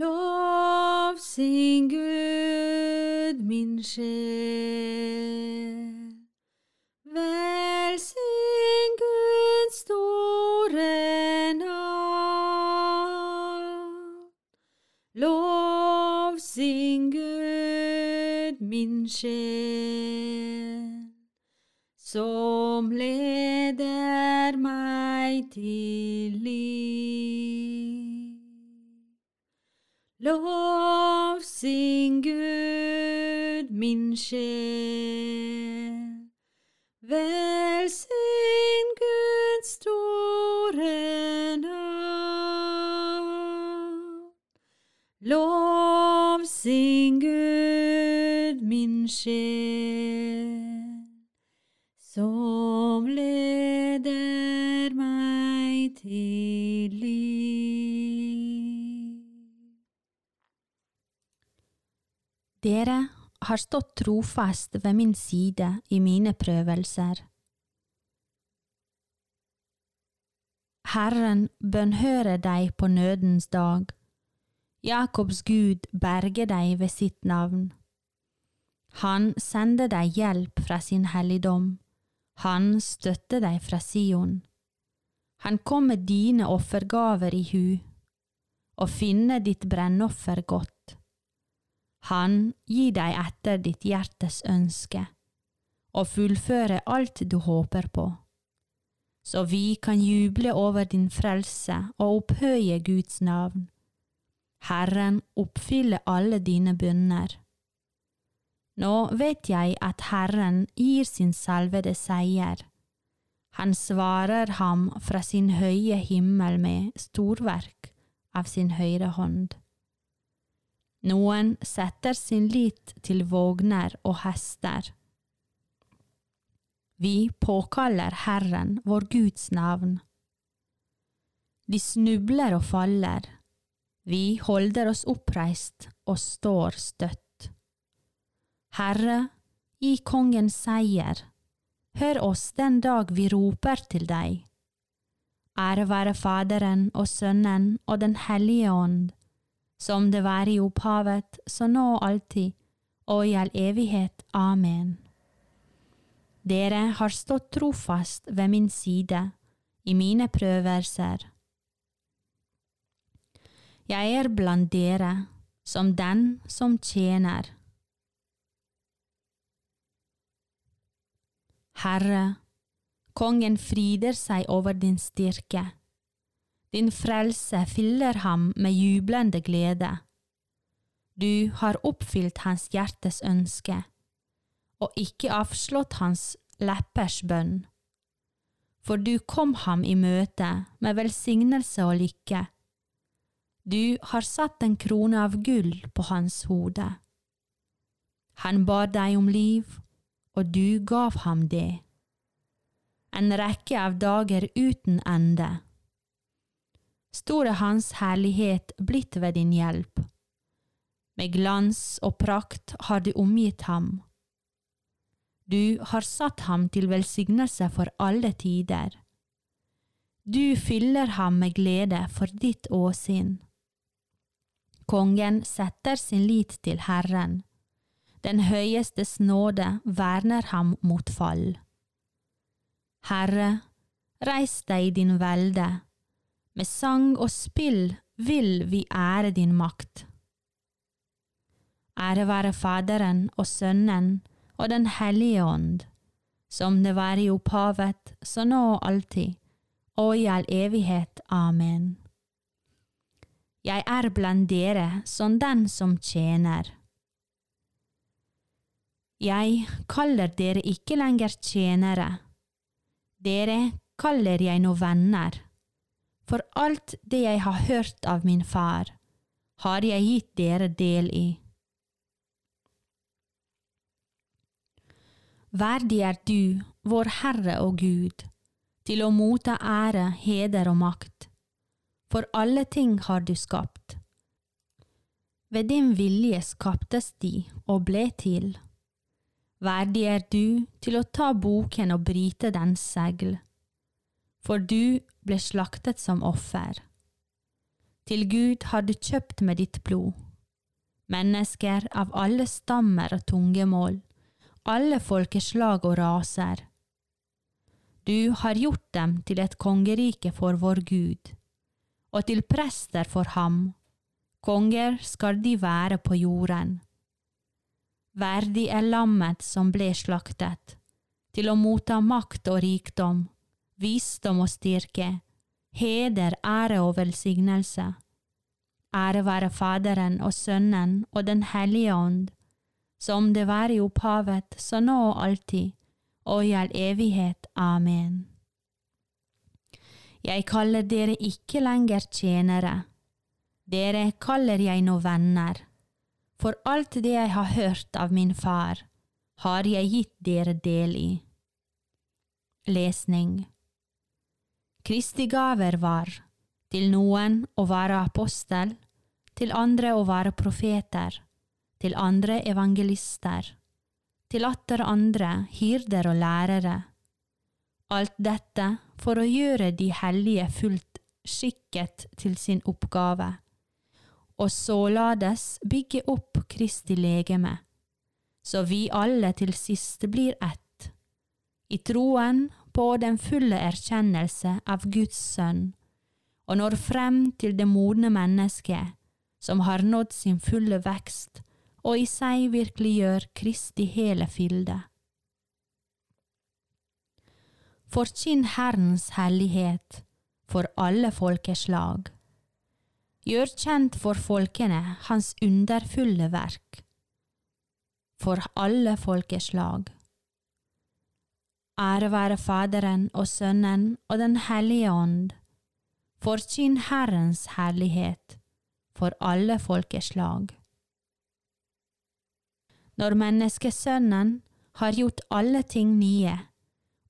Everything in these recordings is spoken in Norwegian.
Lov sin Gud, min sjel. Velsign Guds store navn. Lov sin Gud, min sjel, som leder meg til liv. Lov sin Gud, min sjel. Velsign Guds store navn. Lov sin Gud, min sjel, Dere har stått trofast ved min side i mine prøvelser. Herren bønnhører deg på nødens dag. Jakobs Gud berger deg ved sitt navn. Han sender deg hjelp fra sin helligdom. Han støtter deg fra Sion. Han kom med dine offergaver i hu, og finner ditt brennoffer godt. Han gir deg etter ditt hjertes ønske, og fullfører alt du håper på. Så vi kan juble over din frelse og opphøye Guds navn. Herren oppfyller alle dine bønner. Nå vet jeg at Herren gir sin salvede seier. Han svarer ham fra sin høye himmel med storverk av sin høyre hånd. Noen setter sin lit til vogner og hester. Vi påkaller Herren vår Guds navn. De snubler og faller, vi holder oss oppreist og står støtt. Herre, gi kongen seier, hør oss den dag vi roper til deg. Ære være Faderen og Sønnen og Den hellige ånd, som det var i opphavet, så nå og alltid, og i all evighet. Amen. Dere har stått trofast ved min side i mine prøvelser. Jeg er blant dere som den som tjener. Herre, kongen fryder seg over din styrke. Din frelse fyller ham med jublende glede. Du har oppfylt hans hjertes ønske, og ikke avslått hans leppers bønn. For du kom ham i møte med velsignelse og lykke. Du har satt en krone av gull på hans hode. Han bar deg om liv, og du gav ham det. En rekke av dager uten ende. Stor er Hans herlighet blitt ved din hjelp. Med glans og prakt har du omgitt ham. Du har satt ham til velsignelse for alle tider. Du fyller ham med glede for ditt åsinn. Kongen setter sin lit til Herren. Den høyestes nåde verner ham mot fall. Herre, reis deg i din velde, med sang og spill vil vi ære din makt. Ære være Faderen og Sønnen og Den hellige ånd, som det var i opphavet, så nå og alltid, og i all evighet. Amen. Jeg er blant dere som den som tjener. Jeg kaller dere ikke lenger tjenere, dere kaller jeg nå venner, for alt det jeg har hørt av min far, har jeg gitt dere del i. Verdig er du, vår Herre og Gud, til å motta ære, heder og makt, for alle ting har du skapt. Ved din vilje skaptes de og ble til. Verdig er du til å ta boken og bryte dens segl for du ble slaktet som offer. Til Gud har du kjøpt med ditt blod, mennesker av alle stammer og tungemål, alle folkeslag og raser. Du har gjort dem til et kongerike for vår Gud, og til prester for ham. Konger skal de være på jorden. Verdig er lammet som ble slaktet, til å motta makt og rikdom, visdom og styrke, heder, ære og velsignelse. Ære være Faderen og Sønnen og Den hellige ånd, som det var i opphavet, så nå og alltid, og i all evighet. Amen. Jeg kaller dere ikke lenger tjenere, dere kaller jeg nå venner, for alt det jeg har hørt av min far, har jeg gitt dere del i. Lesning Kristi gaver var til noen å være apostel, til andre å være profeter, til andre evangelister, til atter andre hyrder og lærere. Alt dette for å gjøre de hellige fullt skikket til sin oppgave, og således bygge opp Kristi legeme, så vi alle til sist blir ett, i troen på den fulle erkjennelse av Guds sønn, og når frem til det modne mennesket, som har nådd sin fulle vekst og i seg virkeliggjør Kristi hele fylde. Forkynn Herrens hellighet for alle folkeslag. Gjør kjent for folkene hans underfulle verk. For alle folkeslag. Ære være Faderen og Sønnen og Den hellige ånd. Forkynn Herrens herlighet for alle folkeslag. Når menneskesønnen har gjort alle ting nye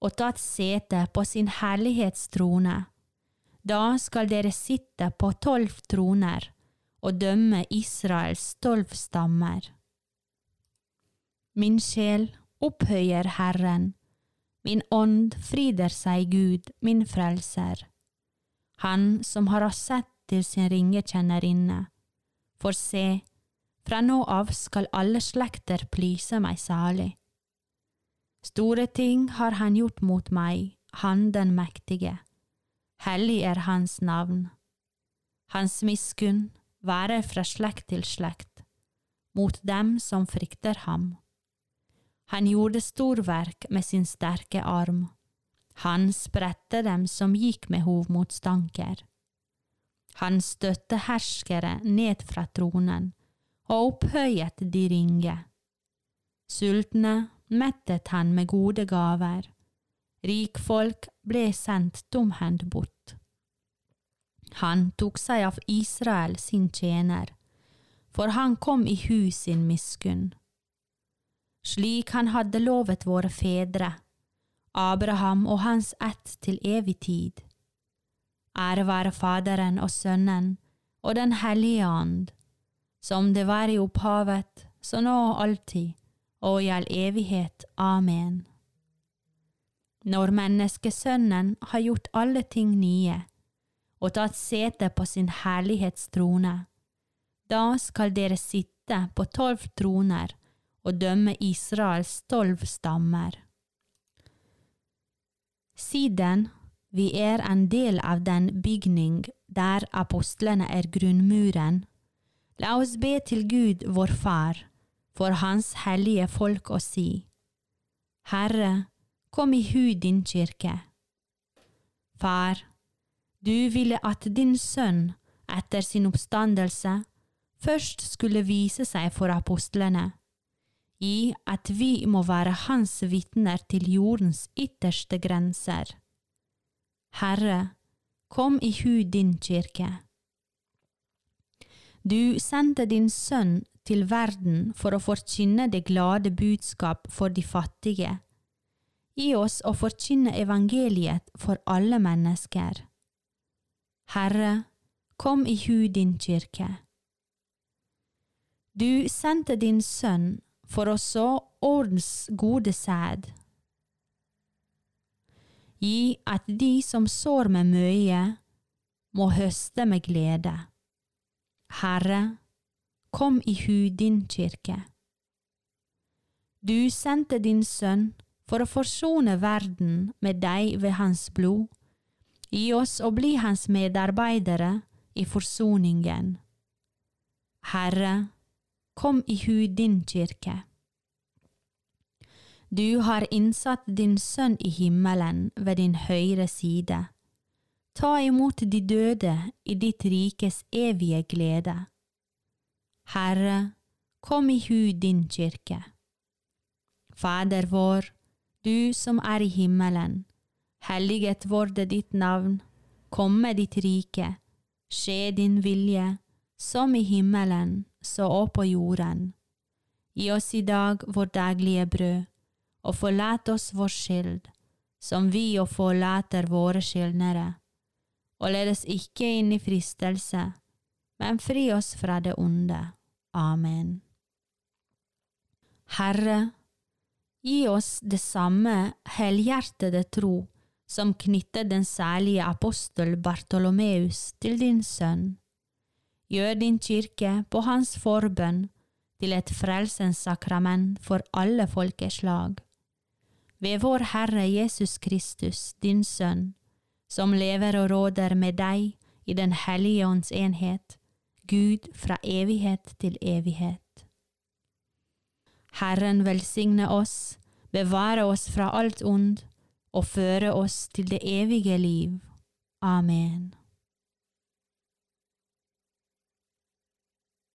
og tatt sete på sin herlighetstrone, da skal dere sitte på tolv troner og dømme Israels tolv stammer. Min sjel opphøyer Herren, min ånd frider seg Gud, min frelser. Han som har oss sett til sin ringekjennerinne, for se, fra nå av skal alle slekter plyse meg salig. Store ting har han gjort mot meg, han den mektige. Hellig er hans navn. Hans miskunn være fra slekt til slekt, mot dem som frykter ham. Han gjorde storverk med sin sterke arm. Han spredte dem som gikk med hovmotstanker. Han støtte herskere ned fra tronen og opphøyet de ringe. Sultne mettet han med gode gaver, rikfolk ble sendt tomhendt bort. Han tok seg av Israel sin tjener, for han kom i hu sin miskunn. Slik han hadde lovet våre fedre, Abraham og hans ett til evig tid. Ære være Faderen og Sønnen og Den hellige and, som det var i opphavet, så nå og alltid, og i all evighet. Amen. Når menneskesønnen har gjort alle ting nye, og tatt sete på sin herlighetstrone, da skal dere sitte på tolv troner og dømme Israels tolv stammer. Siden vi er en del av den bygning der apostlene er grunnmuren, La oss be til Gud vår Far, for Hans hellige folk å si, Herre, kom i hu din kirke. Far, du ville at din sønn etter sin oppstandelse først skulle vise seg for apostlene, i at vi må være hans vitner til jordens ytterste grenser. Herre, kom i hu din kirke. Du sendte din sønn til verden for å forkynne det glade budskap for de fattige, Gi oss å forkynne evangeliet for alle mennesker. Herre, kom i hu din kirke. Du sendte din sønn for å så ordens gode sæd. Gi at de som sår med møye, må høste med glede. Herre, kom i hu din kirke. Du sendte din sønn for å forsone verden med deg ved hans blod. Gi oss å bli hans medarbeidere i forsoningen. Herre, kom i hu din kirke. Du har innsatt din sønn i himmelen ved din høyre side. Ta imot de døde i ditt rikes evige glede. Herre, kom i hu din kirke. Fader vår, du som er i himmelen. Helliget vorde ditt navn, komme ditt rike, skje din vilje, som i himmelen, så òg på jorden. Gi oss i dag vår daglige brød, og forlat oss vår skyld, som vi og forlater våre skyldnere. Og led oss ikke inn i fristelse, men fri oss fra det onde. Amen. Herre, gi oss det samme helhjertede tro som knyttet den særlige apostel Bartolomeus til din sønn. Gjør din kirke på hans forbønn til et frelsens sakrament for alle folkeslag. Ved vår Herre Jesus Kristus, din Sønn, som lever og råder med deg i Den hellige ånds enhet, Gud fra evighet til evighet. Herren velsigne oss, bevare oss fra alt ond, og føre oss til det evige liv. Amen.